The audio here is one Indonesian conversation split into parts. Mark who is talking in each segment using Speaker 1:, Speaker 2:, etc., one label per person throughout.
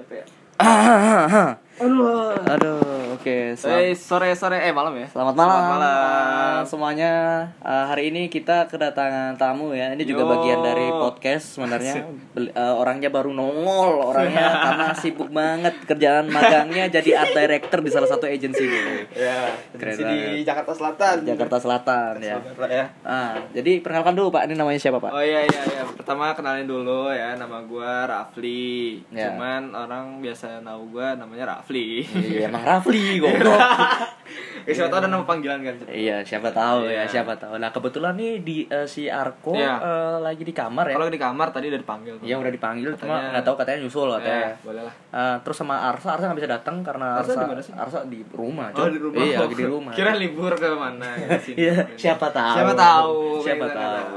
Speaker 1: capek.
Speaker 2: Aduh.
Speaker 1: Aduh, oke.
Speaker 2: Eh,
Speaker 1: Selamat,
Speaker 2: sore sore eh malam ya.
Speaker 1: selamat malam,
Speaker 2: Selamat malam.
Speaker 1: semuanya. Uh, hari ini kita kedatangan tamu ya. Ini juga
Speaker 2: Yo.
Speaker 1: bagian dari podcast sebenarnya. Uh, orangnya baru nongol orangnya karena sibuk banget kerjaan magangnya jadi art director di salah satu agensi
Speaker 2: Ya,
Speaker 1: Keren
Speaker 2: di
Speaker 1: banget.
Speaker 2: Jakarta Selatan.
Speaker 1: Jakarta Selatan ya.
Speaker 2: Jakarta ya.
Speaker 1: Ah, jadi perkenalkan dulu Pak, ini namanya siapa Pak?
Speaker 2: Oh iya iya iya. Pertama kenalin dulu ya, nama gua Rafli.
Speaker 1: Ya.
Speaker 2: Cuman orang biasa tahu gua namanya Rafli.
Speaker 1: Iya, emang Rafli goblok.
Speaker 2: Ya, siapa tahu ada nama panggilan kan.
Speaker 1: Iya, siapa tahu ya,
Speaker 2: Iya.
Speaker 1: siapa tahu. Nah, kebetulan nih di eh, si Arko
Speaker 2: Iya.
Speaker 1: eh, lagi di kamar ya.
Speaker 2: Kalau di kamar tadi udah dipanggil.
Speaker 1: Iya, udah dipanggil cuma
Speaker 2: Katanya-
Speaker 1: nggak tahu katanya nyusul katanya.
Speaker 2: Ya, boleh lah.
Speaker 1: Eh, terus sama Arsa, Arsa nggak bisa datang karena
Speaker 2: Arsa
Speaker 1: Arsa
Speaker 2: di?
Speaker 1: Arsa rumah.
Speaker 2: Oh di rumah.
Speaker 1: Iya, lagi di rumah.
Speaker 2: Kira libur ke mana ya, sini.
Speaker 1: Iya, siapa tahu.
Speaker 2: Siapa tahu.
Speaker 1: Siapa tahu.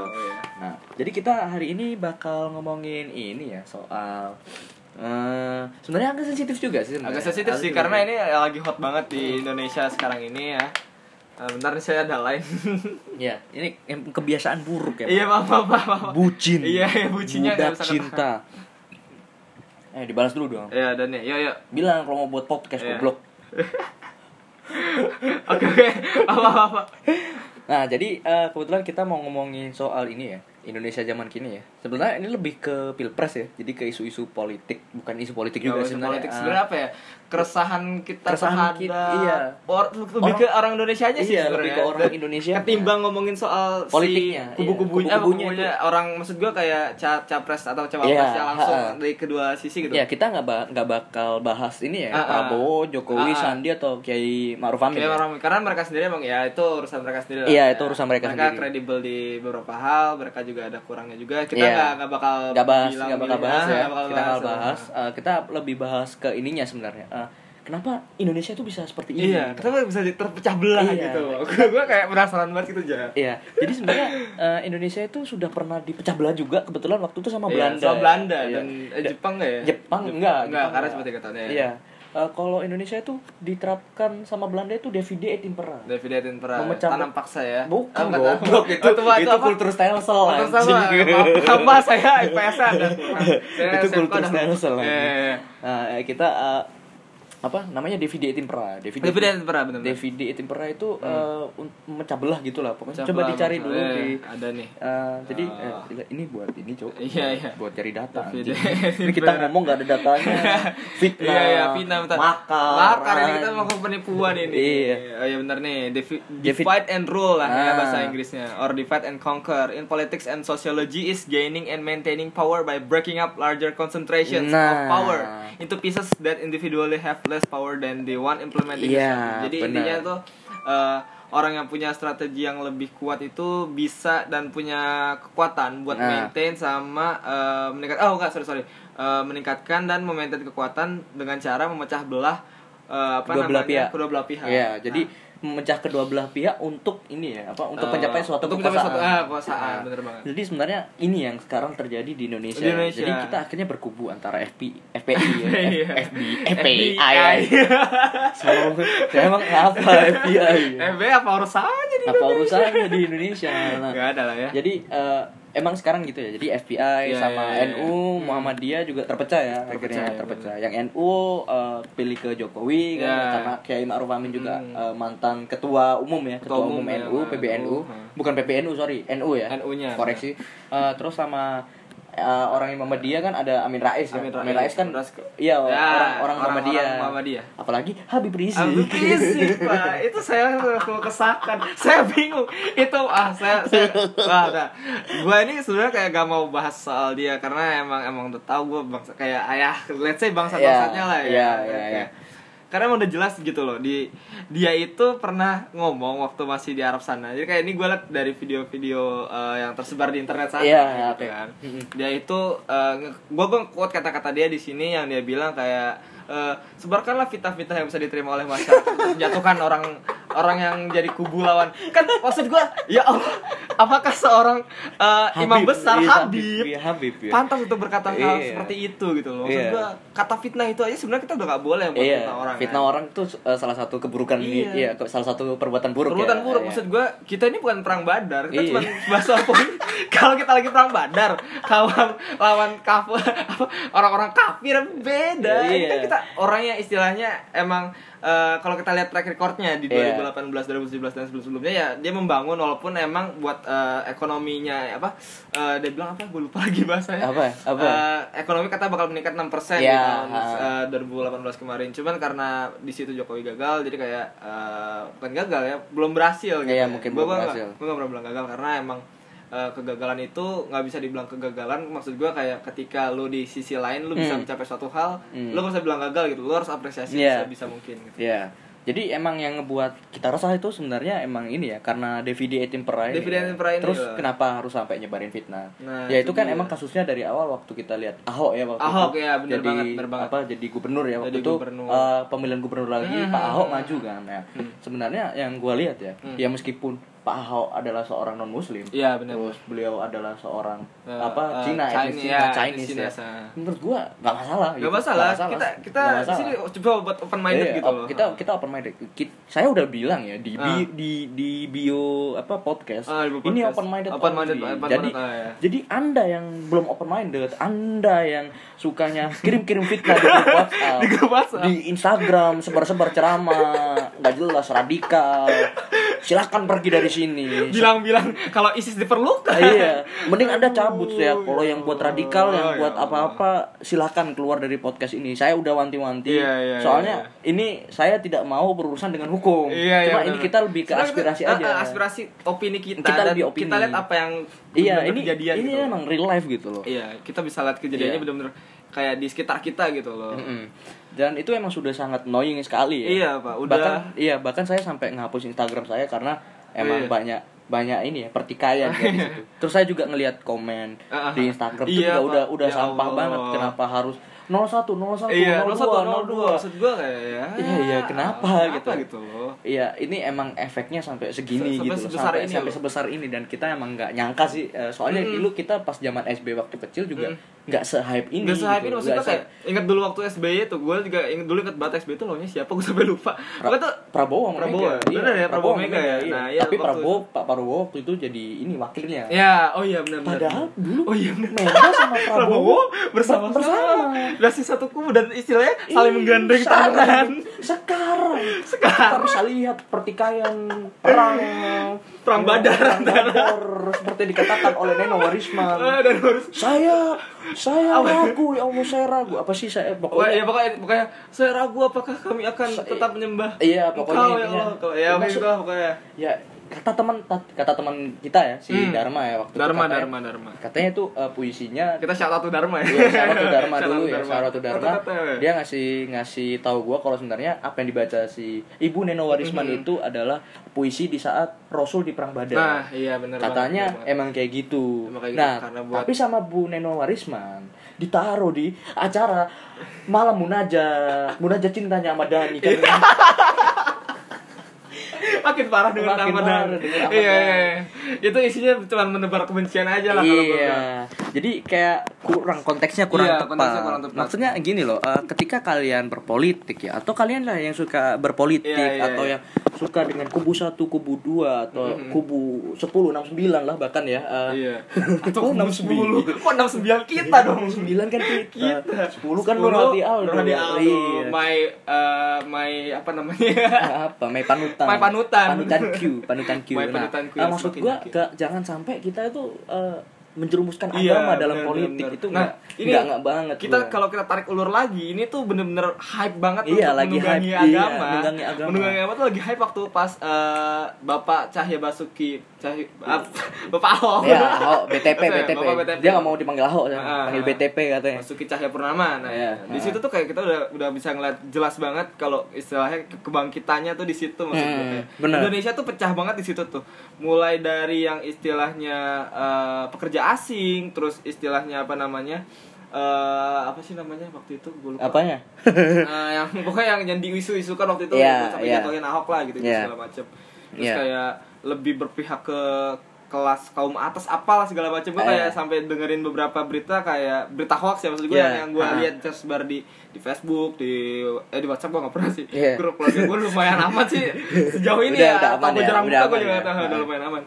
Speaker 1: Nah, jadi kita hari ini bakal ngomongin ini ya soal eh sebenarnya agak sensitif juga sih. sebenarnya.
Speaker 2: Agak sensitif sih karena ini lagi hot banget di Indonesia sekarang ini ya. Nah, bentar nih saya ada lain.
Speaker 1: Iya, ini kebiasaan buruk ya.
Speaker 2: Iya, maaf, maaf, maaf.
Speaker 1: Bucin.
Speaker 2: Iya, iya, bucinnya
Speaker 1: Budak
Speaker 2: bisa
Speaker 1: cinta. Eh, dibalas dulu dong.
Speaker 2: Iya, dan ya, yuk, yuk.
Speaker 1: Bilang kalau mau buat podcast
Speaker 2: Iya.
Speaker 1: goblok.
Speaker 2: Oke, oke. Apa, apa, apa.
Speaker 1: Nah, jadi eh, kebetulan kita mau ngomongin soal ini ya, Indonesia zaman kini ya. Sebenarnya ini lebih ke pilpres ya, jadi ke isu-isu politik, bukan isu politik juga
Speaker 2: Nggak usah
Speaker 1: sebenarnya.
Speaker 2: politik
Speaker 1: Ah,
Speaker 2: sebenarnya apa ya? Keresahan kita
Speaker 1: Keresahan
Speaker 2: terhadap
Speaker 1: kita, iya.
Speaker 2: or, lebih
Speaker 1: Orang-
Speaker 2: ke orang Indonesia aja sih
Speaker 1: Iya,
Speaker 2: sebenarnya.
Speaker 1: lebih ke orang Indonesia.
Speaker 2: Ketimbang ngomongin soal
Speaker 1: Politiknya,
Speaker 2: si kubu-kubunya,
Speaker 1: iya. Kubu-kubunya
Speaker 2: kubunya orang maksud gua kayak ca- capres atau cawapres
Speaker 1: Iya,
Speaker 2: yang langsung
Speaker 1: ha-ha.
Speaker 2: dari kedua sisi gitu.
Speaker 1: Ya kita nggak ba- nggak bakal bahas ini ya
Speaker 2: Ah, ah.
Speaker 1: Prabowo, Jokowi,
Speaker 2: Ah, ah.
Speaker 1: Sandi atau Kiai Ma'ruf Amin.
Speaker 2: Kayak
Speaker 1: ya?
Speaker 2: orang karena mereka sendiri emang ya itu urusan mereka sendiri.
Speaker 1: Iya,
Speaker 2: Ya.
Speaker 1: itu urusan mereka sendiri.
Speaker 2: kredibel di beberapa hal, mereka juga ada kurangnya juga. Kita
Speaker 1: Iya.
Speaker 2: nggak nggak bakal
Speaker 1: nggak bahas nggak bakal
Speaker 2: milih-
Speaker 1: bahas
Speaker 2: ah,
Speaker 1: ya
Speaker 2: bakal
Speaker 1: kita nggak
Speaker 2: bahas.
Speaker 1: bahas Eh, kita lebih bahas ke ininya sebenarnya Eh, kenapa Indonesia itu bisa seperti ini
Speaker 2: Iya, kenapa bisa terpecah belah
Speaker 1: Iya.
Speaker 2: gitu? Gue kayak penasaran banget gitu aja.
Speaker 1: Iya, jadi sebenarnya eh, Indonesia itu sudah pernah dipecah belah juga kebetulan waktu itu sama
Speaker 2: Iya,
Speaker 1: Belanda.
Speaker 2: sama Belanda
Speaker 1: Iya.
Speaker 2: dan eh, Jepang nggak ya?
Speaker 1: Jepang enggak,
Speaker 2: Enggak,
Speaker 1: Jepang
Speaker 2: karena seperti kata ya.
Speaker 1: Iya. Eh, kalau Indonesia itu diterapkan sama Belanda itu divide et impera.
Speaker 2: David Attenborough
Speaker 1: Memecah-
Speaker 2: tanam paksa ya.
Speaker 1: Bukan
Speaker 2: Oh,
Speaker 1: goblok itu
Speaker 2: Oh, tua,
Speaker 1: itu
Speaker 2: apa?
Speaker 1: kultur stelsel
Speaker 2: sama.
Speaker 1: anjing.
Speaker 2: Apa, saya IPS ada. Saya
Speaker 1: Itu kultur stelsel. Nah, kita eh, apa namanya divide et impera. Divide,
Speaker 2: David Attenborough benar.
Speaker 1: divide et impera itu eh, un- memecah belah gitu lah pokoknya. Coba dicari dulu
Speaker 2: eh,
Speaker 1: di
Speaker 2: ada nih.
Speaker 1: Eh, jadi
Speaker 2: Ah.
Speaker 1: eh, ini buat ini cok
Speaker 2: Iya, iya.
Speaker 1: buat cari data ini kita ngomong gak ada datanya fitnah
Speaker 2: Iya iya Vina bentar.
Speaker 1: makar
Speaker 2: Makar ini kita mau ke penipuan ini.
Speaker 1: Iya.
Speaker 2: Oh iya benar nih. Devi-
Speaker 1: David-
Speaker 2: divide and rule lah
Speaker 1: Ah.
Speaker 2: ya bahasa Inggrisnya or divide and conquer. In politics and sociology is gaining and maintaining power by breaking up larger concentrations of
Speaker 1: Nah.
Speaker 2: power into pieces that individually have less power than the one implementing. It. Jadi
Speaker 1: benar.
Speaker 2: intinya tuh eh, orang yang punya strategi yang lebih kuat itu bisa dan punya kekuatan buat
Speaker 1: Nah.
Speaker 2: maintain sama eh, meningkat oh enggak sorry sorry Eh, meningkatkan dan memaintain kekuatan dengan cara memecah belah eh, apa
Speaker 1: Kedua belah
Speaker 2: namanya
Speaker 1: pihak.
Speaker 2: kedua belah pihak
Speaker 1: Iya, jadi memecah kedua belah pihak untuk ini ya apa untuk
Speaker 2: Eh,
Speaker 1: pencapaian suatu
Speaker 2: untuk mencapai
Speaker 1: kekuasaan.
Speaker 2: suatu- ah, kekuasaan,
Speaker 1: Nah,
Speaker 2: bener banget.
Speaker 1: Jadi sebenarnya ini yang sekarang terjadi di Indonesia.
Speaker 2: Di Indonesia.
Speaker 1: Jadi kita akhirnya berkubu antara FP, FPI ya,
Speaker 2: Iya.
Speaker 1: F- FB, FBI.
Speaker 2: FBI.
Speaker 1: So, saya emang apa FBI? ya?
Speaker 2: FB apa urusannya di
Speaker 1: Apa urusannya di Indonesia? Nah,
Speaker 2: Gak ada lah ya
Speaker 1: Jadi eh, emang sekarang gitu ya. Jadi FBI
Speaker 2: Iya,
Speaker 1: sama
Speaker 2: iya, iya.
Speaker 1: NU
Speaker 2: Hmm.
Speaker 1: Muhammadiyah juga terpecah ya
Speaker 2: Terpecah,
Speaker 1: akhirnya
Speaker 2: ya,
Speaker 1: terpecah. Yang NU eh, pilih ke Jokowi kan,
Speaker 2: Iya.
Speaker 1: karena Kiai Ma'ruf Amin juga
Speaker 2: Hmm.
Speaker 1: eh, mantan ketua umum ya, ketua,
Speaker 2: Ketua
Speaker 1: umum,
Speaker 2: umum, ya,
Speaker 1: NU,
Speaker 2: NU.
Speaker 1: PBNU.
Speaker 2: Hmm.
Speaker 1: Bukan PBNU sorry, NU ya.
Speaker 2: NU-nya.
Speaker 1: Koreksi. Eh, terus sama eh, orang yang Muhammadiyah kan ada Amin Rais ya.
Speaker 2: Amin
Speaker 1: Amin,
Speaker 2: Rais.
Speaker 1: Rais kan iya
Speaker 2: Ya,
Speaker 1: orang orang Muhammadiyah.
Speaker 2: orang Muhammadiyah.
Speaker 1: Apalagi Habib Rizik.
Speaker 2: Habib Rizik, Pak. Itu saya mau kesahkan. Saya bingung. Itu ah saya saya wah udah. Gua ini sebenarnya kayak gak mau bahas soal dia karena emang emang udah tahu gua bangsa kayak ayah let's say bangsa bangsanya
Speaker 1: Iya,
Speaker 2: lah ya.
Speaker 1: iya, iya, iya.
Speaker 2: Karena emang udah jelas gitu loh di dia itu pernah ngomong waktu masih di Arab sana. Jadi kayak ini gue liat dari video-video eh, yang tersebar di internet sana
Speaker 1: Iya,
Speaker 2: gitu
Speaker 1: oke.
Speaker 2: kan.
Speaker 1: Mm-mm.
Speaker 2: Dia itu uh, gue gue quote kata-kata dia di sini yang dia bilang kayak eh, sebarkanlah fitnah-fitnah yang bisa diterima oleh masyarakat untuk menjatuhkan orang orang yang jadi kubu lawan. Kan maksud gue, ya Allah, apakah seorang eh, imam besar
Speaker 1: iya,
Speaker 2: Habib,
Speaker 1: iya, Habib ya.
Speaker 2: pantas untuk berkata hal
Speaker 1: Iya.
Speaker 2: seperti itu gitu loh. Maksud
Speaker 1: Iya.
Speaker 2: gue kata fitnah itu aja sebenarnya kita udah gak boleh buat
Speaker 1: iya,
Speaker 2: fitnah orang.
Speaker 1: fitnah
Speaker 2: kan.
Speaker 1: orang itu eh, salah satu keburukan di-
Speaker 2: Iya.
Speaker 1: iya, salah satu perbuatan buruk
Speaker 2: Perbuatan
Speaker 1: ya.
Speaker 2: buruk
Speaker 1: Iya.
Speaker 2: maksud gue kita ini bukan perang badar kita
Speaker 1: Iya.
Speaker 2: cuma bahasa poin kalau kita lagi perang badar kawan lawan kafir apa, orang-orang kafir beda
Speaker 1: Iya.
Speaker 2: Kan kita orangnya istilahnya emang eh, kalau kita lihat track recordnya di
Speaker 1: Iya.
Speaker 2: 2018 2017 dan sebelum-sebelumnya ya dia membangun walaupun emang buat eh, ekonominya apa eh, dia bilang apa gue lupa lagi bahasanya
Speaker 1: Apa? Apa?
Speaker 2: Eh, ekonomi kata bakal meningkat 6% di
Speaker 1: Ya,
Speaker 2: tahun eh, 2018 kemarin cuman karena di situ Jokowi gagal jadi kayak eh, bukan gagal ya belum berhasil gitu
Speaker 1: Iya, mungkin belum berhasil.
Speaker 2: gue gak pernah bilang gagal karena emang eh, kegagalan itu nggak bisa dibilang kegagalan maksud gue kayak ketika lu di sisi lain lu bisa
Speaker 1: Hmm.
Speaker 2: mencapai suatu hal
Speaker 1: Hmm.
Speaker 2: lu gak bisa bilang gagal gitu lu harus apresiasi
Speaker 1: Iya.
Speaker 2: bisa mungkin gitu.
Speaker 1: Ya. Jadi emang yang ngebuat kita resah itu sebenarnya emang ini ya karena DVD Impera ini.
Speaker 2: DVD
Speaker 1: ya.
Speaker 2: Impera ini,
Speaker 1: Terus
Speaker 2: ya.
Speaker 1: kenapa harus sampai nyebarin fitnah?
Speaker 2: Nah,
Speaker 1: ya itu
Speaker 2: itu
Speaker 1: kan emang kasusnya dari awal waktu kita lihat Ahok ya waktu
Speaker 2: Ahok,
Speaker 1: itu.
Speaker 2: ya, bener
Speaker 1: jadi
Speaker 2: banget, bener banget.
Speaker 1: apa jadi gubernur ya waktu
Speaker 2: Jadi
Speaker 1: itu
Speaker 2: gubernur.
Speaker 1: eh, pemilihan gubernur lagi
Speaker 2: Hmm,
Speaker 1: Pak Ahok
Speaker 2: hmm.
Speaker 1: maju kan. Ya.
Speaker 2: Hmm.
Speaker 1: Sebenarnya yang gua lihat ya,
Speaker 2: Hmm.
Speaker 1: ya meskipun Pak Ahok adalah seorang non muslim.
Speaker 2: Iya benar.
Speaker 1: Terus beliau adalah seorang
Speaker 2: Eh,
Speaker 1: apa
Speaker 2: eh,
Speaker 1: Cina, etnis
Speaker 2: Chinese,
Speaker 1: Cina,
Speaker 2: ya,
Speaker 1: Chinese,
Speaker 2: etnis
Speaker 1: ya. Menurut gua nggak masalah.
Speaker 2: Gak
Speaker 1: gitu.
Speaker 2: masalah.
Speaker 1: Nggak
Speaker 2: kita kita di
Speaker 1: masalah.
Speaker 2: sini coba buat open minded
Speaker 1: Iya,
Speaker 2: gitu loh.
Speaker 1: Kita kita open minded. Ki- Saya udah bilang ya di
Speaker 2: Ah.
Speaker 1: bi- di di bio apa podcast.
Speaker 2: Di bio
Speaker 1: Ini
Speaker 2: podcast.
Speaker 1: open minded.
Speaker 2: Open minded, open
Speaker 1: jadi
Speaker 2: minded, ah, ya.
Speaker 1: jadi Anda yang belum open minded, Anda yang sukanya kirim-kirim fitnah di grup WhatsApp,
Speaker 2: Di grup WhatsApp.
Speaker 1: di Instagram sebar-sebar ceramah, nggak jelas radikal. Silahkan pergi dari sini.
Speaker 2: Bilang-bilang kalau ISIS diperlukan.
Speaker 1: iya, mending anda cabut ya. Kalau yang buat radikal,
Speaker 2: Oh,
Speaker 1: yang
Speaker 2: ya
Speaker 1: buat
Speaker 2: Allah.
Speaker 1: apa-apa, silakan keluar dari podcast ini. Saya udah wanti-wanti.
Speaker 2: Iya, iya,
Speaker 1: Soalnya
Speaker 2: iya,
Speaker 1: ini saya tidak mau berurusan dengan hukum.
Speaker 2: Iya, iya,
Speaker 1: Cuma ini kita lebih ke aspirasi
Speaker 2: kita-
Speaker 1: aja.
Speaker 2: ah, aspirasi opini kita,
Speaker 1: Kita
Speaker 2: dan
Speaker 1: lebih opini.
Speaker 2: kita lihat apa yang
Speaker 1: Iya, ini
Speaker 2: kejadian
Speaker 1: ini
Speaker 2: gitu.
Speaker 1: emang real life gitu loh.
Speaker 2: Iya, kita bisa lihat kejadiannya
Speaker 1: Iya.
Speaker 2: benar-benar kayak di sekitar kita gitu loh.
Speaker 1: Mm-mm. Dan itu emang sudah sangat annoying sekali ya.
Speaker 2: Iya, Pak. Udah
Speaker 1: Bahkan iya, bahkan saya sampai ngapus Instagram saya karena emang
Speaker 2: Iya.
Speaker 1: banyak banyak ini ya pertikaian ya di situ. Terus saya juga ngelihat komen
Speaker 2: Ah, ah.
Speaker 1: di Instagram itu
Speaker 2: Iya,
Speaker 1: juga udah
Speaker 2: Pak.
Speaker 1: udah
Speaker 2: Ya
Speaker 1: sampah
Speaker 2: Allah.
Speaker 1: banget. Kenapa harus 01 01
Speaker 2: Iya,
Speaker 1: 02
Speaker 2: 01 02 maksud gua kayak ya.
Speaker 1: Iya, iya, kenapa gitu?
Speaker 2: gitu loh.
Speaker 1: Iya, ini emang efeknya sampai segini
Speaker 2: Sampai
Speaker 1: gitu,
Speaker 2: sebesar
Speaker 1: sampai,
Speaker 2: ini
Speaker 1: sampai
Speaker 2: loh.
Speaker 1: sebesar ini dan kita emang nggak nyangka sih. eh, soalnya
Speaker 2: Mm-mm.
Speaker 1: dulu kita pas zaman SB waktu kecil juga
Speaker 2: Mm.
Speaker 1: Nggak se-hype ini.
Speaker 2: Gak sehype
Speaker 1: gitu.
Speaker 2: ini maksud
Speaker 1: Nggak
Speaker 2: gua kayak inget dulu waktu SBY tuh gue juga inget dulu inget banget SBY tuh loh siapa gue sampai lupa.
Speaker 1: Pra-
Speaker 2: tuh
Speaker 1: Prabowo
Speaker 2: Prabowo
Speaker 1: Mega.
Speaker 2: ya? Bener ya, Prabowo Mega ya?
Speaker 1: iya.
Speaker 2: Nah, iya,
Speaker 1: Tapi Prabowo Pak Prabowo waktu itu jadi ini wakilnya.
Speaker 2: ya, oh iya benar benar.
Speaker 1: Padahal dulu
Speaker 2: Oh iya benar.
Speaker 1: Mega sama Prabowo,
Speaker 2: Prabowo bersama
Speaker 1: bersama.
Speaker 2: Masih satu kubu dan istilahnya saling
Speaker 1: Ih,
Speaker 2: menggandeng tangan.
Speaker 1: Sekarang
Speaker 2: Sekarang.
Speaker 1: kita bisa lihat pertikaian perang
Speaker 2: Perang badar
Speaker 1: perang badar seperti dikatakan oleh Neno Warisman.
Speaker 2: Ah, dan harus
Speaker 1: saya saya ragu ya Allah saya ragu apa sih saya
Speaker 2: Pokoknya, ya
Speaker 1: pokoknya
Speaker 2: pokoknya, saya ragu apakah kami akan
Speaker 1: Sa-
Speaker 2: tetap menyembah
Speaker 1: iya, pokoknya
Speaker 2: Engkau, ya. Allah. Kalau- Ya,
Speaker 1: Maksud-
Speaker 2: pokoknya.
Speaker 1: ya kata teman kata teman kita ya si
Speaker 2: Hmm.
Speaker 1: Dharma ya waktu
Speaker 2: Dharma,
Speaker 1: itu katanya,
Speaker 2: Dharma, Dharma.
Speaker 1: katanya itu eh, puisinya
Speaker 2: Kita shout out to Dharma ya.
Speaker 1: Iya, shout out to Dharma dulu ya, shout out to Dharma.
Speaker 2: Kata-kata ya.
Speaker 1: Dia ngasih ngasih tahu gua kalau sebenarnya apa yang dibaca si Ibu Neno Warisman
Speaker 2: Mhm.
Speaker 1: itu adalah puisi di saat Rasul di perang Badar.
Speaker 2: Nah, iya benar
Speaker 1: Katanya
Speaker 2: banget,
Speaker 1: emang kayak gitu.
Speaker 2: Emang kayak gitu,
Speaker 1: nah,
Speaker 2: karena buat-
Speaker 1: tapi sama Bu Neno Warisman ditaruh di acara malam munajat, munajat cintanya sama Dani kan.
Speaker 2: makin parah dengan
Speaker 1: Makin
Speaker 2: Ramadan.
Speaker 1: parah dengan Ramadan.
Speaker 2: Iya, iya, iya. Itu isinya cuma menebar kebencian aja lah kalau.
Speaker 1: Iya. Jadi kayak kurang konteksnya kurang
Speaker 2: Iya,
Speaker 1: tepat.
Speaker 2: konteksnya kurang tepat.
Speaker 1: Maksudnya gini loh, eh, ketika kalian berpolitik ya atau kalian lah yang suka berpolitik
Speaker 2: Iya, iya,
Speaker 1: atau
Speaker 2: iya.
Speaker 1: yang suka dengan kubu satu, kubu dua atau
Speaker 2: Mhm.
Speaker 1: kubu 10, 69 lah bahkan ya. eh,
Speaker 2: Iya.
Speaker 1: Atau
Speaker 2: Atau 69. Kok 69 kita dong?
Speaker 1: 9 kan kita. 10 kan Nur Hadi Aldo.
Speaker 2: Nur Hadi Aldo.
Speaker 1: Iya.
Speaker 2: My eh, my apa namanya?
Speaker 1: apa Mai panutan
Speaker 2: Mai panutan.
Speaker 1: Panutan Q panutan Q nah,
Speaker 2: panutan Q
Speaker 1: nah, maksud gak, jangan sampai kita itu eh, menjerumuskan
Speaker 2: Iya,
Speaker 1: agama dalam
Speaker 2: benar,
Speaker 1: politik
Speaker 2: benar.
Speaker 1: itu
Speaker 2: Nah,
Speaker 1: nggak
Speaker 2: ini
Speaker 1: nggak nggak banget
Speaker 2: Kita
Speaker 1: gua.
Speaker 2: kalau kita tarik ulur lagi, ini tuh bener-bener hype banget
Speaker 1: Iya,
Speaker 2: untuk
Speaker 1: lagi
Speaker 2: menunggangi
Speaker 1: hype. Iya,
Speaker 2: agama.
Speaker 1: menunggangi agama.
Speaker 2: Menunggangi agama tuh lagi hype waktu pas eh, Bapak Cahya Basuki Cahya, ah, Bapak Ahok.
Speaker 1: ya Ahok BTP
Speaker 2: Maksudnya,
Speaker 1: BTP dia nggak mau dipanggil Ahok ya.
Speaker 2: Ah,
Speaker 1: panggil
Speaker 2: ah.
Speaker 1: BTP katanya
Speaker 2: Basuki Cahaya Purnama. Nah,
Speaker 1: Iya.
Speaker 2: di situ tuh kayak kita udah udah bisa ngeliat jelas banget kalau istilahnya ke- kebangkitannya tuh di situ maksud gue.
Speaker 1: Hmm, bener.
Speaker 2: Indonesia tuh pecah banget di situ tuh. Mulai dari yang istilahnya eh, pekerja asing, terus istilahnya apa namanya? eh apa sih namanya waktu itu gue lupa.
Speaker 1: apanya
Speaker 2: Nah, yang pokoknya yang yang diisu-isukan waktu itu
Speaker 1: Iya,
Speaker 2: sampai
Speaker 1: iya.
Speaker 2: jatuhin Ahok lah gitu,
Speaker 1: Iya.
Speaker 2: segala macem Terus
Speaker 1: Iya.
Speaker 2: kayak lebih berpihak ke kelas kaum atas apalah segala macam gue
Speaker 1: Iya.
Speaker 2: kayak sampai dengerin beberapa berita kayak berita hoax ya maksud gue
Speaker 1: Iya.
Speaker 2: yang, yang gue lihat tersebar di di Facebook di eh di WhatsApp gue nggak pernah sih
Speaker 1: Iya.
Speaker 2: grup keluarga gue lumayan amat sih sejauh ini
Speaker 1: Udah,
Speaker 2: ya
Speaker 1: udah aman ya,
Speaker 2: jarang
Speaker 1: udah
Speaker 2: buka gue
Speaker 1: aman
Speaker 2: juga
Speaker 1: ya.
Speaker 2: tahu
Speaker 1: Ah.
Speaker 2: udah lumayan aman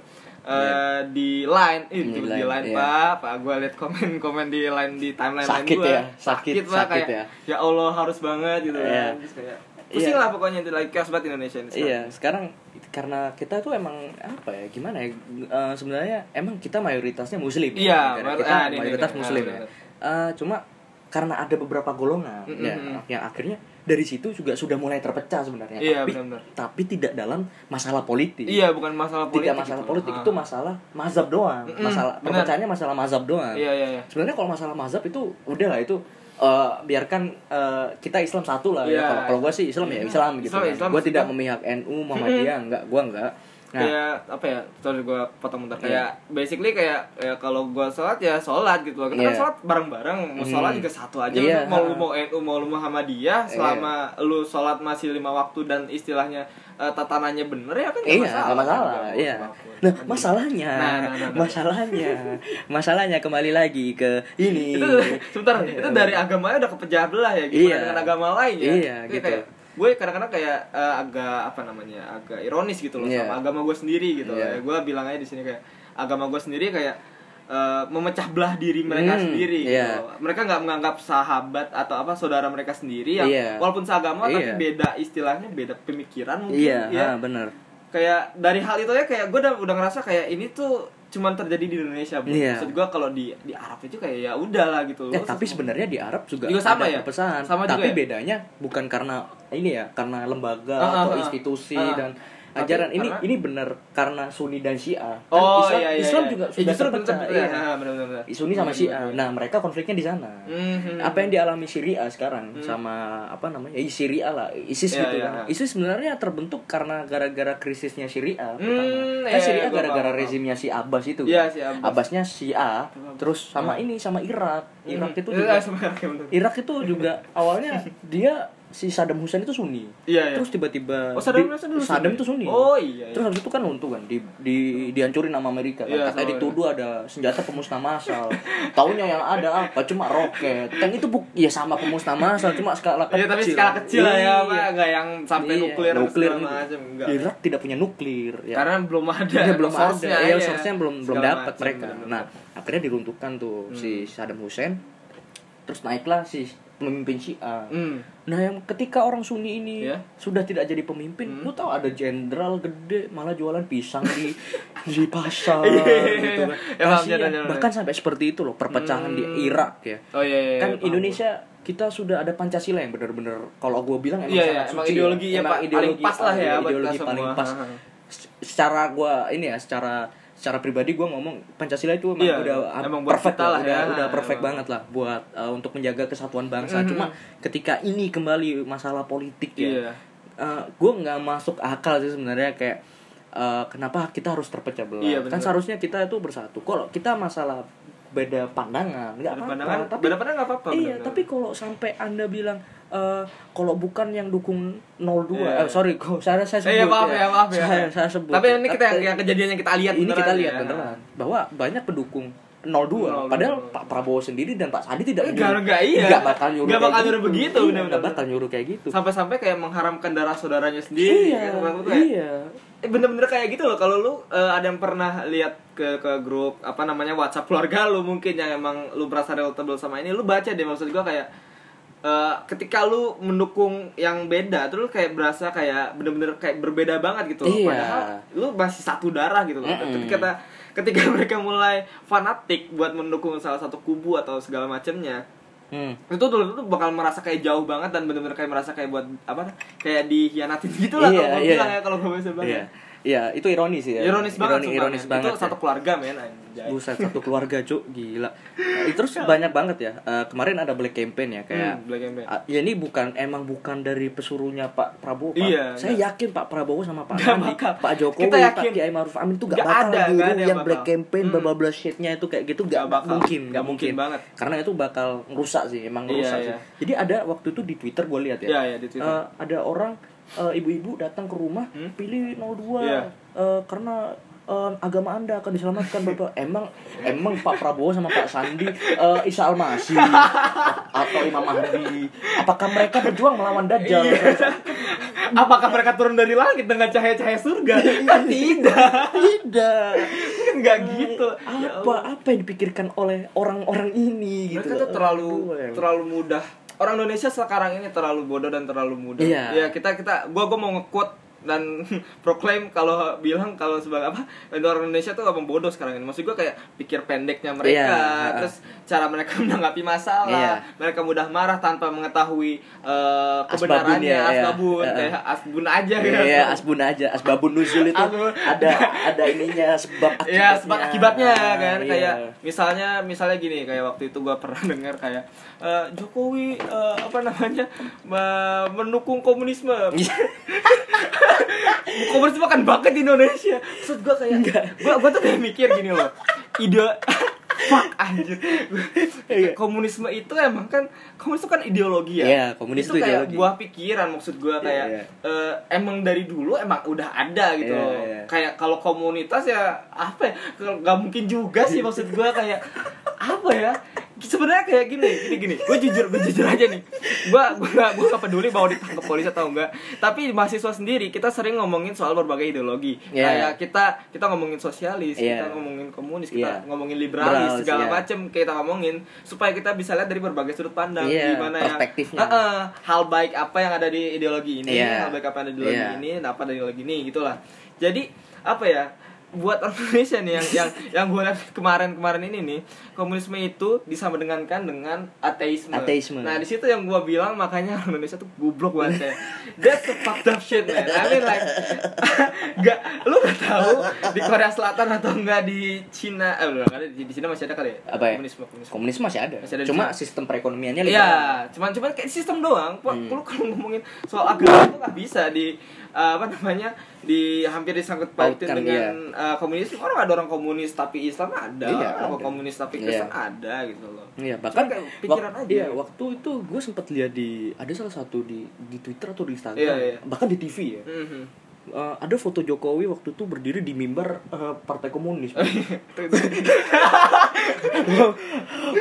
Speaker 2: eh, di line, Ih,
Speaker 1: Di
Speaker 2: di,
Speaker 1: line,
Speaker 2: line
Speaker 1: iya.
Speaker 2: pak, pak gue liat komen komen di line di timeline
Speaker 1: Sakit
Speaker 2: line gue,
Speaker 1: ya, sakit,
Speaker 2: pak
Speaker 1: sakit
Speaker 2: kayak
Speaker 1: ya.
Speaker 2: ya Allah harus banget gitu
Speaker 1: Iya.
Speaker 2: kan, terus kayak pusing
Speaker 1: Iya.
Speaker 2: lah pokoknya itu lagi chaos banget Indonesia ini. sekarang.
Speaker 1: Iya, sekarang karena kita tuh emang apa ya? Gimana ya? Eh, sebenarnya emang kita mayoritasnya muslim.
Speaker 2: Iya,
Speaker 1: Negara
Speaker 2: mayor-
Speaker 1: kita
Speaker 2: ah, ini,
Speaker 1: mayoritas
Speaker 2: ini,
Speaker 1: muslim
Speaker 2: ah,
Speaker 1: ya.
Speaker 2: benar.
Speaker 1: Eh, cuma karena ada beberapa golongan
Speaker 2: Mm,
Speaker 1: ya,
Speaker 2: mm, mm.
Speaker 1: yang akhirnya dari situ juga sudah mulai terpecah sebenarnya.
Speaker 2: Iya,
Speaker 1: tapi
Speaker 2: benar-benar.
Speaker 1: tapi tidak dalam masalah politik.
Speaker 2: Iya, bukan masalah politik.
Speaker 1: Tidak masalah
Speaker 2: gitu.
Speaker 1: politik
Speaker 2: Ah.
Speaker 1: itu masalah mazhab doang.
Speaker 2: Mm-mm,
Speaker 1: Masalah
Speaker 2: benar.
Speaker 1: perpecahannya masalah mazhab doang.
Speaker 2: Iya, iya, iya.
Speaker 1: Sebenarnya kalau masalah mazhab itu udah lah itu eh, biarkan eh, kita Islam satu lah ya.
Speaker 2: Iya.
Speaker 1: Kalau kalau gue sih Islam ya
Speaker 2: Iya.
Speaker 1: Islam gitu.
Speaker 2: Islam, Islam,
Speaker 1: gue tidak memihak NU Muhammadiyah enggak, gue enggak. Nah,
Speaker 2: kayak apa ya sorry gue potong bentar
Speaker 1: Iya.
Speaker 2: kayak basically kayak ya kalau gue sholat ya sholat gitu loh kita kan
Speaker 1: Iya.
Speaker 2: sholat bareng-bareng mau sholat
Speaker 1: Hmm.
Speaker 2: juga satu aja
Speaker 1: Iya.
Speaker 2: mau lu mau NU mau lu Muhammadiyah selama lu sholat masih lima waktu dan istilahnya eh, tatanannya bener ya kan nggak
Speaker 1: Iya,
Speaker 2: masalah,
Speaker 1: nggak masalah.
Speaker 2: Nggak
Speaker 1: Iya. Nah,
Speaker 2: Kan
Speaker 1: masalahnya,
Speaker 2: Nah, nah, nah, nah.
Speaker 1: masalahnya, masalahnya kembali lagi ke ini.
Speaker 2: itu sebentar itu dari agamanya udah kepecah belah ya gimana
Speaker 1: Iya.
Speaker 2: dengan agama lain ya
Speaker 1: Iya,
Speaker 2: Kayak-
Speaker 1: gitu.
Speaker 2: kayak gue kadang-kadang kayak eh, agak apa namanya agak ironis gitu loh
Speaker 1: Iya.
Speaker 2: sama agama gue sendiri gitu
Speaker 1: Iya.
Speaker 2: ya gue bilang aja di sini kayak agama gue sendiri kayak eh, memecah belah diri mereka
Speaker 1: Hmm,
Speaker 2: sendiri
Speaker 1: iya.
Speaker 2: gitu. mereka nggak menganggap sahabat atau apa saudara mereka sendiri yang
Speaker 1: Iya.
Speaker 2: walaupun seagama tapi
Speaker 1: Iya.
Speaker 2: beda istilahnya beda pemikiran mungkin
Speaker 1: Iya,
Speaker 2: ya
Speaker 1: ah, bener.
Speaker 2: kayak dari hal itu ya kayak gue udah udah ngerasa kayak ini tuh cuman terjadi di Indonesia bro.
Speaker 1: Iya.
Speaker 2: maksud gue kalau di di Arab itu kayak ya udahlah gitu
Speaker 1: Ya, tapi sebenarnya di Arab juga,
Speaker 2: Juga sama
Speaker 1: ada
Speaker 2: ya?
Speaker 1: perpecahan.
Speaker 2: Sama juga
Speaker 1: tapi
Speaker 2: ya?
Speaker 1: bedanya bukan karena ini ya, karena lembaga
Speaker 2: Ah,
Speaker 1: atau
Speaker 2: ah, ah.
Speaker 1: institusi
Speaker 2: Ah.
Speaker 1: dan
Speaker 2: Tapi
Speaker 1: ajaran ini
Speaker 2: karena-
Speaker 1: ini benar karena Sunni dan Syiah. Kan
Speaker 2: Oh
Speaker 1: Islam,
Speaker 2: iya iya.
Speaker 1: Islam
Speaker 2: iya.
Speaker 1: juga
Speaker 2: Ya,
Speaker 1: sudah
Speaker 2: justru
Speaker 1: terpecah. iya.
Speaker 2: bener, bener, bener, bener.
Speaker 1: Sunni sama
Speaker 2: Bener,
Speaker 1: Syiah.
Speaker 2: bener, bener.
Speaker 1: Nah, mereka konfliknya di sana.
Speaker 2: Mhm.
Speaker 1: Apa yang dialami Syria sekarang
Speaker 2: Hmm.
Speaker 1: sama apa namanya? Ya, Syria lah, ISIS
Speaker 2: Iya,
Speaker 1: gitu
Speaker 2: iya,
Speaker 1: kan.
Speaker 2: iya.
Speaker 1: ISIS sebenarnya terbentuk karena gara-gara krisisnya Syria.
Speaker 2: Hmm,
Speaker 1: pertama.
Speaker 2: iya,
Speaker 1: kan Syria
Speaker 2: iya, gua
Speaker 1: gara-gara rezimnya si Abbas itu.
Speaker 2: Iya,
Speaker 1: kan.
Speaker 2: si Abbas.
Speaker 1: Abbasnya Syiah, terus sama
Speaker 2: Hmm.
Speaker 1: ini sama Irak. Irak itu
Speaker 2: Iya,
Speaker 1: juga
Speaker 2: ya.
Speaker 1: Irak itu juga awalnya dia si Saddam Hussein itu Sunni.
Speaker 2: Iya, iya.
Speaker 1: Terus tiba-tiba
Speaker 2: Oh, Saddam Hussein dulu
Speaker 1: Saddam itu Sunni.
Speaker 2: Oh, iya, iya.
Speaker 1: Terus habis itu kan runtuh kan di, di dihancurin sama Amerika kan.
Speaker 2: Iya,
Speaker 1: Katanya dituduh ada senjata pemusnah massal. Taunya yang ada apa? Cuma roket. Tank itu bu ya sama pemusnah massal cuma skala kecil.
Speaker 2: Iya tapi skala kecil lah ya,
Speaker 1: Iya.
Speaker 2: Pak. Enggak yang sampai
Speaker 1: Iya,
Speaker 2: nuklir,
Speaker 1: nuklir
Speaker 2: segala
Speaker 1: gitu.
Speaker 2: macam enggak.
Speaker 1: Irak tidak punya nuklir ya.
Speaker 2: Karena belum ada
Speaker 1: Iya, belum ada. Ya,
Speaker 2: iya.
Speaker 1: source-nya belum belum dapat mereka. Nah, akhirnya diruntuhkan tuh
Speaker 2: Hmm.
Speaker 1: si Saddam Hussein. Terus naiklah si pemimpin Syiah.
Speaker 2: Hmm.
Speaker 1: Nah, yang ketika orang Sunni ini
Speaker 2: Iya.
Speaker 1: sudah tidak jadi pemimpin,
Speaker 2: Hmm.
Speaker 1: lu tahu ada jenderal gede malah jualan pisang di di pasar
Speaker 2: Iya,
Speaker 1: gitu kan.
Speaker 2: Ya, paham,
Speaker 1: Kasihan.
Speaker 2: jangan, jangan.
Speaker 1: Bahkan sampai seperti itu loh perpecahan di
Speaker 2: Hmm.
Speaker 1: Irak ya.
Speaker 2: Oh iya iya.
Speaker 1: kan
Speaker 2: paham.
Speaker 1: Indonesia kita sudah ada Pancasila yang benar-benar kalau gue bilang emang
Speaker 2: Iya,
Speaker 1: sangat
Speaker 2: iya,
Speaker 1: suci ya.
Speaker 2: ideologi ya,
Speaker 1: Emang
Speaker 2: Pak, paling pas lah ya
Speaker 1: ideologi paling
Speaker 2: semua.
Speaker 1: pas secara gue ini ya secara secara pribadi gue ngomong Pancasila itu emang
Speaker 2: Iya,
Speaker 1: udah
Speaker 2: emang
Speaker 1: perfect lah,
Speaker 2: lah
Speaker 1: udah,
Speaker 2: ya.
Speaker 1: udah perfect
Speaker 2: Emang.
Speaker 1: banget lah buat uh, untuk menjaga kesatuan bangsa
Speaker 2: Mhm.
Speaker 1: cuma ketika ini kembali masalah politik ya
Speaker 2: Iya.
Speaker 1: gue nggak masuk akal sih sebenarnya kayak uh, kenapa kita harus terpecah belah
Speaker 2: Iya,
Speaker 1: kan seharusnya kita itu bersatu kalau kita masalah beda pandangan nggak apa-apa
Speaker 2: pandangan,
Speaker 1: tapi
Speaker 2: beda pandangan nggak apa-apa,
Speaker 1: iya tapi kalau sampai anda bilang eh kalau bukan yang dukung 02
Speaker 2: Iya.
Speaker 1: eh, sorry kok saya saya sebut
Speaker 2: Eh, ya, maaf ya, maaf ya.
Speaker 1: saya, saya sebut
Speaker 2: Tapi ini kita yang, yang kejadian yang kita lihat
Speaker 1: ini
Speaker 2: beneran
Speaker 1: kita lihat
Speaker 2: ya.
Speaker 1: beneran bahwa banyak pendukung 02
Speaker 2: 02.
Speaker 1: padahal Pak Prabowo sendiri dan Pak Sandi tidak
Speaker 2: Enggak, enggak, iya.
Speaker 1: nggak bakal nyuruh
Speaker 2: Nggak
Speaker 1: kayak
Speaker 2: bakal
Speaker 1: gitu.
Speaker 2: nyuruh begitu,
Speaker 1: Iya, bakal nyuruh kayak gitu
Speaker 2: Sampai-sampai kayak mengharamkan darah saudaranya sendiri.
Speaker 1: iya
Speaker 2: kan. Maksudnya kayak,
Speaker 1: iya
Speaker 2: Eh, bener-bener kayak gitu loh kalau lu eh, ada yang pernah lihat ke ke grup apa namanya WhatsApp keluarga lu mungkin yang emang lu merasa relatable sama ini lu baca deh maksud gua kayak eh, ketika lu mendukung yang beda tuh lu kayak berasa kayak bener-bener kayak berbeda banget gitu loh.
Speaker 1: Iya.
Speaker 2: padahal lu masih satu darah gitu loh
Speaker 1: Mm-mm.
Speaker 2: ketika ketika mereka mulai fanatik buat mendukung salah satu kubu atau segala macamnya
Speaker 1: Hmm.
Speaker 2: itu tuh tuh bakal merasa kayak jauh banget dan bener-bener kayak merasa kayak buat apa kayak dihianatin gitu lah
Speaker 1: Iya,
Speaker 2: kalau
Speaker 1: iya.
Speaker 2: bilang ya kalau gue bisa bilang
Speaker 1: Iya.
Speaker 2: Ya.
Speaker 1: Iya, itu ironis ya.
Speaker 2: Ironis banget
Speaker 1: Ironi- ironis banget.
Speaker 2: Itu satu
Speaker 1: ya.
Speaker 2: keluarga men anjay.
Speaker 1: Buset satu keluarga cuk gila. Eh, Terus banyak banget ya. Eh, kemarin ada black campaign ya kayak
Speaker 2: Hmm, Black Campaign.
Speaker 1: Ah, ya ini bukan emang bukan dari pesuruhnya Pak Prabowo. Pak.
Speaker 2: Iya,
Speaker 1: Saya
Speaker 2: nggak.
Speaker 1: yakin Pak Prabowo sama Pak Sandi. Pak Jokowi,
Speaker 2: Kita yakin.
Speaker 1: Pak Kiai Maruf Amin tuh gak, bakal
Speaker 2: ada, nggak ada yang
Speaker 1: black campaign,
Speaker 2: Hmm.
Speaker 1: bla bla shitnya itu kayak gitu gak,
Speaker 2: bakal.
Speaker 1: mungkin, gak
Speaker 2: mungkin
Speaker 1: mungkin
Speaker 2: banget.
Speaker 1: Karena itu bakal ngerusak sih, emang
Speaker 2: Iya,
Speaker 1: ngerusak
Speaker 2: iya.
Speaker 1: sih. Jadi ada waktu itu di Twitter gue lihat ya.
Speaker 2: Iya, iya, di Twitter.
Speaker 1: Eh, ada orang eh, ibu-ibu datang ke rumah
Speaker 2: Hmm?
Speaker 1: pilih 02
Speaker 2: Iya.
Speaker 1: eh, karena eh, agama anda akan diselamatkan bapak emang emang Pak Prabowo sama Pak Sandi eh, Isa Almasih atau Imam Mahdi apakah mereka berjuang melawan Dajjal
Speaker 2: Iya. Apakah mereka turun dari langit dengan cahaya-cahaya surga? kan tidak.
Speaker 1: tidak
Speaker 2: nggak gitu Ya
Speaker 1: apa apa yang dipikirkan oleh orang-orang ini gitu
Speaker 2: mereka tuh terlalu terlalu mudah orang Indonesia sekarang ini terlalu bodoh dan terlalu mudah
Speaker 1: Iya.
Speaker 2: ya kita kita gua gua mau nge-quote dan proklaim kalau bilang kalau sebagai apa orang Indonesia tuh abang bodoh sekarang ini maksud gua kayak pikir pendeknya mereka
Speaker 1: Iya.
Speaker 2: terus cara mereka menanggapi masalah
Speaker 1: Iya.
Speaker 2: mereka mudah marah tanpa mengetahui
Speaker 1: Asbabun
Speaker 2: kebenarannya
Speaker 1: ya, iya.
Speaker 2: asbabun
Speaker 1: Iya.
Speaker 2: kayak asbun aja
Speaker 1: Iya,
Speaker 2: gitu.
Speaker 1: asbun aja, asbabun nuzul itu ada ada ininya sebab akibatnya.
Speaker 2: Ya sebab akibatnya kan
Speaker 1: Iya.
Speaker 2: kayak misalnya misalnya gini kayak waktu itu gua pernah dengar kayak eh, Jokowi eh, apa namanya me- mendukung komunisme.
Speaker 1: Iya.
Speaker 2: komunisme kan banget di Indonesia. Maksud gua kayak gua gua tuh kayak mikir gini loh. Ide fuck anjir.
Speaker 1: Iya.
Speaker 2: komunisme itu emang kan komunisme kan ideologi ya.
Speaker 1: Iya, komunis
Speaker 2: itu
Speaker 1: itu
Speaker 2: kayak
Speaker 1: ideologi.
Speaker 2: buah pikiran maksud gua kayak
Speaker 1: Iya, iya.
Speaker 2: eh, emang dari dulu emang udah ada gitu
Speaker 1: Iya,
Speaker 2: loh.
Speaker 1: iya.
Speaker 2: Kayak kalau komunitas ya apa ya? Nggak mungkin juga sih maksud gua kayak apa ya? Sebenarnya kayak gini, gini gini. Gue jujur, gue jujur aja nih. Gua gua gak, gua gak peduli mau ditangkap polisi atau enggak. Tapi mahasiswa sendiri kita sering ngomongin soal berbagai ideologi.
Speaker 1: Iya.
Speaker 2: Kayak kita kita ngomongin sosialis,
Speaker 1: Iya.
Speaker 2: kita ngomongin komunis, kita
Speaker 1: Iya.
Speaker 2: ngomongin liberalis segala
Speaker 1: iya.
Speaker 2: macem kita ngomongin supaya kita bisa lihat dari berbagai sudut pandang
Speaker 1: Iya,
Speaker 2: gimana ya
Speaker 1: perspektifnya.
Speaker 2: Heeh, hal baik apa yang ada di ideologi ini
Speaker 1: Iya.
Speaker 2: hal baik apa yang ada di ideologi
Speaker 1: Iya.
Speaker 2: ini apa dari ideologi ini gitulah jadi apa ya buat orang Indonesia nih yang yang yang gue lihat kemarin-kemarin ini nih komunisme itu disamadengankan dengan ateisme.
Speaker 1: Ateisme.
Speaker 2: Nah di situ yang gue bilang makanya orang Indonesia tuh goblok banget kayak that's the fucked up shit man. I mean like gak lu gak tahu di Korea Selatan atau enggak di Cina eh belum ada di, di Cina masih ada kali ya
Speaker 1: Apa ya?
Speaker 2: komunisme komunisme.
Speaker 1: Komunis masih ada.
Speaker 2: Masih ada
Speaker 1: Cuma sistem perekonomiannya
Speaker 2: Iya,
Speaker 1: liberal.
Speaker 2: cuman cuman kayak sistem doang.
Speaker 1: Hmm.
Speaker 2: lu kalau ngomongin soal agama itu nggak bisa di uh, apa namanya di hampir disangkut pautin
Speaker 1: Pautkan,
Speaker 2: dengan uh, komunis. Orang ada orang komunis tapi Islam ada,
Speaker 1: Iya,
Speaker 2: orang
Speaker 1: ada.
Speaker 2: komunis tapi
Speaker 1: Iya.
Speaker 2: Kristen ada gitu loh.
Speaker 1: Iya, bahkan
Speaker 2: Cuma kayak pikiran aja.
Speaker 1: Iya, waktu itu gue sempat lihat di ada salah satu di di Twitter atau di Instagram,
Speaker 2: Iya, iya.
Speaker 1: bahkan di TV ya.
Speaker 2: Mhm.
Speaker 1: Eh, ada foto Jokowi waktu itu berdiri di mimbar eh, Partai Komunis.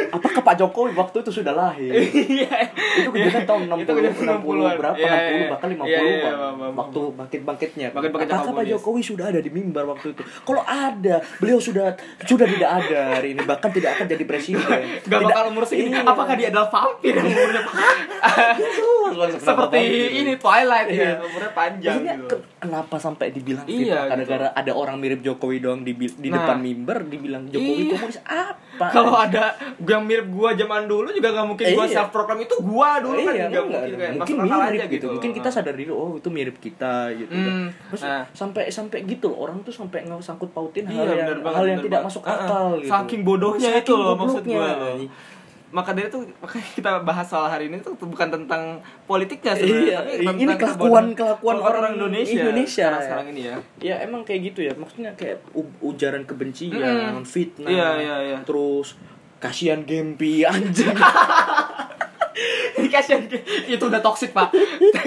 Speaker 1: Apakah Pak Jokowi waktu itu sudah lahir?
Speaker 2: Iya.
Speaker 1: itu kejadian tahun 60,
Speaker 2: Itu kejadian
Speaker 1: 60 berapa?
Speaker 2: Iya,
Speaker 1: 60
Speaker 2: iya.
Speaker 1: bahkan 50
Speaker 2: Iya, iya,
Speaker 1: Pak.
Speaker 2: paham, paham.
Speaker 1: Waktu bangkit-bangkitnya.
Speaker 2: Bangkit-bangkitnya
Speaker 1: Apakah Pak. Jokowi sudah ada di mimbar waktu itu? Kalau ada, beliau sudah sudah tidak ada hari ini bahkan tidak akan jadi presiden.
Speaker 2: Gak
Speaker 1: Tidak-
Speaker 2: bakal umur segini.
Speaker 1: Iya.
Speaker 2: Apakah dia adalah vampir yang umurnya seperti ini Twilight ya,
Speaker 1: Iya.
Speaker 2: umurnya panjang gitu.
Speaker 1: ke- kenapa sampai dibilang
Speaker 2: Iya, gitu.
Speaker 1: gara-gara ada orang mirip Jokowi doang di, di
Speaker 2: Nah.
Speaker 1: depan mimbar dibilang Jokowi
Speaker 2: Iya.
Speaker 1: komunis apa?
Speaker 2: Kalau ada yang mirip gua zaman dulu juga gak mungkin gua
Speaker 1: Iya.
Speaker 2: self proclaim itu gua dulu kan
Speaker 1: iya,
Speaker 2: juga
Speaker 1: enggak,
Speaker 2: mungkin kayak
Speaker 1: mungkin mirip
Speaker 2: aja
Speaker 1: gitu. Mungkin kita sadar diri oh itu mirip kita gitu.
Speaker 2: Hmm,
Speaker 1: Terus
Speaker 2: nah.
Speaker 1: sampai sampai gitu loh orang tuh sampai nggak sangkut pautin
Speaker 2: Iya,
Speaker 1: hal yang
Speaker 2: banget,
Speaker 1: hal yang tidak
Speaker 2: banget.
Speaker 1: masuk akal gitu.
Speaker 2: Saking bodohnya
Speaker 1: Saking
Speaker 2: itu loh maksud gua loh. Maka dari itu makanya kita bahas soal hari ini tuh bukan tentang politiknya sebenarnya,
Speaker 1: Iya,
Speaker 2: tapi
Speaker 1: ini
Speaker 2: tentang
Speaker 1: kelakuan-
Speaker 2: kebodohan-
Speaker 1: kelakuan
Speaker 2: kelakuan
Speaker 1: orang
Speaker 2: Indonesia,
Speaker 1: Indonesia.
Speaker 2: sekarang, sekarang ini ya.
Speaker 1: Ya emang kayak gitu ya. Maksudnya kayak u- ujaran kebencian,
Speaker 2: Mm-mm.
Speaker 1: fitnah.
Speaker 2: Iya, iya, iya.
Speaker 1: Terus kasihan Gempi anjing.
Speaker 2: Ini kasihan game itu udah toxic pak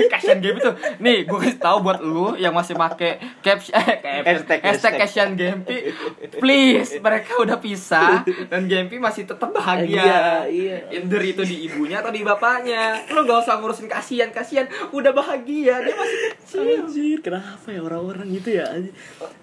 Speaker 2: kasihan game itu nih gue kasih tahu buat lu yang masih make caption eh,
Speaker 1: Hashtag,
Speaker 2: hashtag, kasihan Gempi please mereka udah pisah dan Gempi masih tetap bahagia
Speaker 1: Iya, iya.
Speaker 2: Either itu di ibunya atau di bapaknya lu gak usah ngurusin kasihan kasihan udah bahagia dia masih kecil
Speaker 1: Anjir, kenapa ya orang-orang gitu ya? anjir?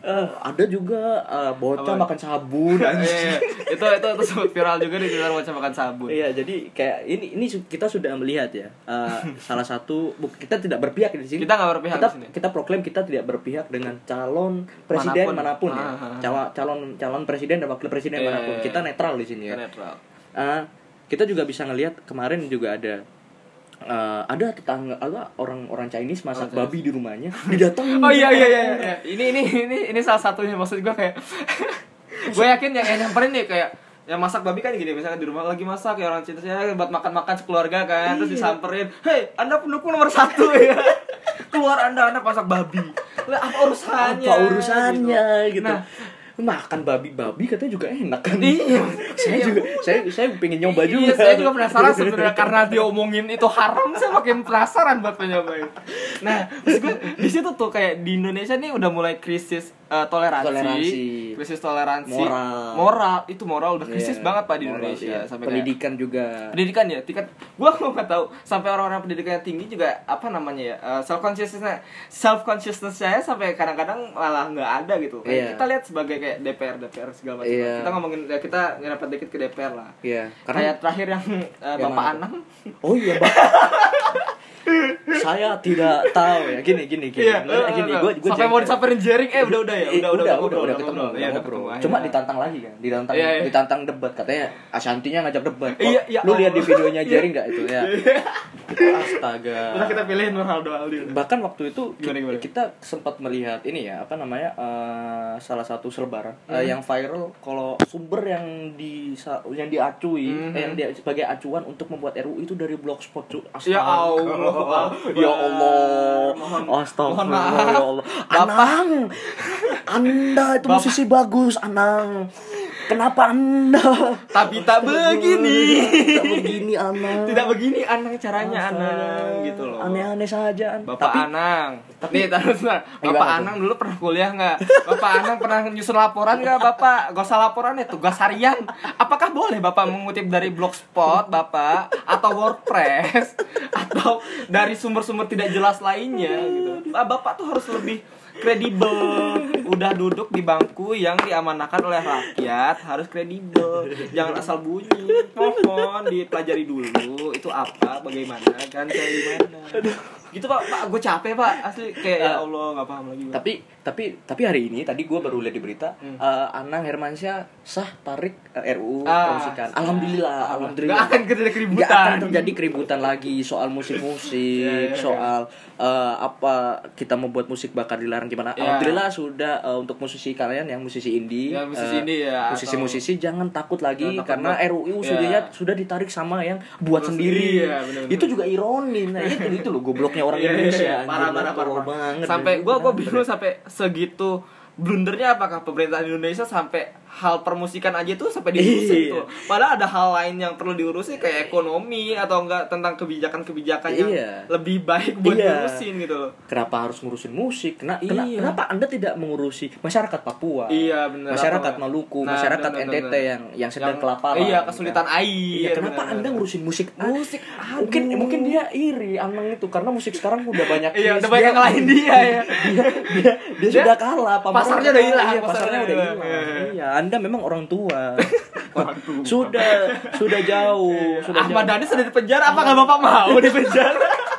Speaker 1: Eh, ada juga eh, bocah
Speaker 2: Apa?
Speaker 1: makan sabun anjir.
Speaker 2: Eh, itu itu itu sempat viral juga di Twitter macam makan sabun
Speaker 1: Iya, jadi kayak ini ini kita sudah melihat ya. eh, salah satu bu- kita tidak berpihak di sini.
Speaker 2: Kita nggak berpihak
Speaker 1: kita,
Speaker 2: di sini.
Speaker 1: Kita proklaim kita tidak berpihak dengan calon presiden
Speaker 2: Mana
Speaker 1: pun. mana pun, ya.
Speaker 2: Ah, ah, ah.
Speaker 1: Calon calon calon presiden dan wakil presiden
Speaker 2: Iya,
Speaker 1: mana
Speaker 2: pun.
Speaker 1: Kita netral di sini ya.
Speaker 2: Kita netral
Speaker 1: Eh, kita juga bisa ngelihat kemarin juga ada eh, ada tetangga apa orang-orang Chinese masak
Speaker 2: Chinese.
Speaker 1: babi di rumahnya didatengin
Speaker 2: Oh iya iya iya. iya. Ini ini ini ini salah satunya maksud gue kayak gue yakin yang yang nyamperin nih kayak yang masak babi kan gini misalnya di rumah lagi masak ya orang cinta saya buat makan-makan sekeluarga kan terus
Speaker 1: Iya.
Speaker 2: disamperin hei anda pendukung nomor satu ya keluar anda anda masak babi lah apa urusannya
Speaker 1: apa urusannya gitu,
Speaker 2: nah
Speaker 1: makan babi-babi katanya juga enak kan
Speaker 2: Iya.
Speaker 1: saya
Speaker 2: Iya.
Speaker 1: juga saya saya pengen nyoba
Speaker 2: Iya,
Speaker 1: juga
Speaker 2: saya juga penasaran sebenarnya karena dia omongin itu haram, saya makin penasaran buat nyobain. Nah, maksud gue di situ tuh kayak di Indonesia nih udah mulai krisis eh, toleransi,
Speaker 1: Toleransi.
Speaker 2: krisis toleransi,
Speaker 1: Moral.
Speaker 2: moral itu moral udah krisis
Speaker 1: Iya,
Speaker 2: banget pak di
Speaker 1: moral,
Speaker 2: Indonesia
Speaker 1: iya.
Speaker 2: sampai kayak-
Speaker 1: pendidikan juga
Speaker 2: pendidikan ya tingkat gua nggak tahu sampai orang-orang pendidikan yang tinggi juga apa namanya ya self consciousness self consciousness saya sampai kadang-kadang malah nggak ada gitu kayak
Speaker 1: Iya.
Speaker 2: kita lihat sebagai kayak DPR DPR segala macam
Speaker 1: Iya.
Speaker 2: kita ngomongin ya kita ngerapat dikit ke DPR lah
Speaker 1: Iya,
Speaker 2: kayak terakhir yang eh,
Speaker 1: Yang
Speaker 2: Bapak Anang
Speaker 1: Oh iya, Bang. saya tidak tahu ya. Gini, gini, gini.
Speaker 2: Iya,
Speaker 1: Sebenarnya
Speaker 2: eh,
Speaker 1: gini,
Speaker 2: eh,
Speaker 1: gua gua
Speaker 2: sampai mau disamperin jaring eh udah udah ya
Speaker 1: Eh,
Speaker 2: udah udah
Speaker 1: udah,
Speaker 2: ngobrol,
Speaker 1: udah ketemu, udah
Speaker 2: Iya, udah
Speaker 1: ngobrol. Cuma ditantang lagi kan, ditantang,
Speaker 2: Iya, iya.
Speaker 1: ditantang debat katanya Ashantinya ngajak debat.
Speaker 2: Iya, iya,
Speaker 1: Lu lihat di
Speaker 2: Allah.
Speaker 1: videonya Jerry nggak itu ya? Astaga.
Speaker 2: Udah kita pilihin Ronaldo Aldi
Speaker 1: Bahkan waktu itu kita sempat melihat ini ya, apa namanya? eh, salah satu selebaran eh,
Speaker 2: Hmm.
Speaker 1: yang viral kalau sumber yang di yang diacui, eh, yang sebagai acuan untuk membuat RUU itu dari blogspot.
Speaker 2: Ya
Speaker 1: Astaga.
Speaker 2: Allah.
Speaker 1: Ya Allah. Astagfirullah ya Allah. Anang. Anda itu musisi bagus, Anang. Kenapa Anda?
Speaker 2: Tapi tak begini.
Speaker 1: Tidak begini, Anang.
Speaker 2: Tidak begini Anang caranya
Speaker 1: Astaga.
Speaker 2: Anang gitu loh.
Speaker 1: Aneh-aneh saja.
Speaker 2: Bapak
Speaker 1: Tapi
Speaker 2: Anang.
Speaker 1: tapi-
Speaker 2: Nih.
Speaker 1: Eh,
Speaker 2: Bapak? Anang dulu pernah kuliah nggak? Bapak Anang pernah nyusun laporan nggak, Bapak? Gak usah laporan ya, tugas harian. Apakah boleh Bapak mengutip dari blogspot, Bapak, atau WordPress, atau dari sumber-sumber tidak jelas lainnya gitu? Bapak tuh harus lebih kredibel. Udah duduk di bangku yang diamanahkan oleh rakyat harus kredibel. Jangan asal bunyi. Mohon dipelajari dulu. Itu apa? Bagaimana? Kan kayak gimana gitu pak pak gue capek pak asli kayak ya allah nggak paham lagi
Speaker 1: tapi tapi tapi hari ini tadi gue baru lihat di berita
Speaker 2: Hmm.
Speaker 1: eh, Anang Hermansyah sah tarik eh, RUU
Speaker 2: Ah,
Speaker 1: permusikan.
Speaker 2: sah.
Speaker 1: Alhamdulillah,
Speaker 2: Nggak
Speaker 1: alhamdulillah.
Speaker 2: akan terjadi keributan.
Speaker 1: Nggak akan terjadi keributan lagi soal musik-musik,
Speaker 2: Iya, iya, iya.
Speaker 1: soal eh, apa kita membuat musik bakal dilarang gimana. Alhamdulillah sudah eh, untuk musisi kalian yang musisi indie,
Speaker 2: Ya, musisi
Speaker 1: eh,
Speaker 2: indie ya,
Speaker 1: musisi-musisi jangan takut lagi
Speaker 2: Jangan takut,
Speaker 1: karena. RUU sudah sudah ditarik sama yang buat sendiri. itu juga ironi. Nah, itu itu loh gobloknya orang
Speaker 2: Iya, iya,
Speaker 1: Indonesia.
Speaker 2: iya. parah parah parah,
Speaker 1: banget.
Speaker 2: sampai gue gue bingung sampai segitu blundernya apakah pemerintah Indonesia sampai hal permusikan aja tuh sampai diurusin
Speaker 1: Iya.
Speaker 2: tuh padahal ada hal lain yang perlu diurusin kayak ekonomi atau enggak tentang kebijakan-kebijakan yang
Speaker 1: Iya.
Speaker 2: lebih baik buat
Speaker 1: Iya.
Speaker 2: diurusin gitu loh
Speaker 1: kenapa harus ngurusin musik? Kena, kena-
Speaker 2: Iya.
Speaker 1: kenapa Anda tidak mengurusi masyarakat Papua?
Speaker 2: Iya, bener.
Speaker 1: Masyarakat
Speaker 2: Apa?
Speaker 1: Maluku,
Speaker 2: Nah,
Speaker 1: masyarakat
Speaker 2: bener,
Speaker 1: NTT
Speaker 2: bener.
Speaker 1: yang yang sedang
Speaker 2: Yang-
Speaker 1: kelaparan.
Speaker 2: iya kesulitan
Speaker 1: kan?
Speaker 2: air
Speaker 1: Iya, kenapa
Speaker 2: bener.
Speaker 1: Anda ngurusin musik? Ah,
Speaker 2: musik
Speaker 1: Mungkin
Speaker 2: aduh.
Speaker 1: mungkin dia iri Anang itu karena musik sekarang udah banyak
Speaker 2: Iya, udah banyak yang lain dia ya.
Speaker 1: dia, dia, dia
Speaker 2: Dia-
Speaker 1: sudah kalah
Speaker 2: pasarnya udah hilang,
Speaker 1: iya, pasarnya udah
Speaker 2: hilang.
Speaker 1: hilang
Speaker 2: Iya.
Speaker 1: iya anda memang orang tua
Speaker 2: Orang tua.
Speaker 1: sudah sudah jauh sudah
Speaker 2: Ahmad
Speaker 1: jauh.
Speaker 2: Dhani sudah di penjara apakah bapak mau di penjara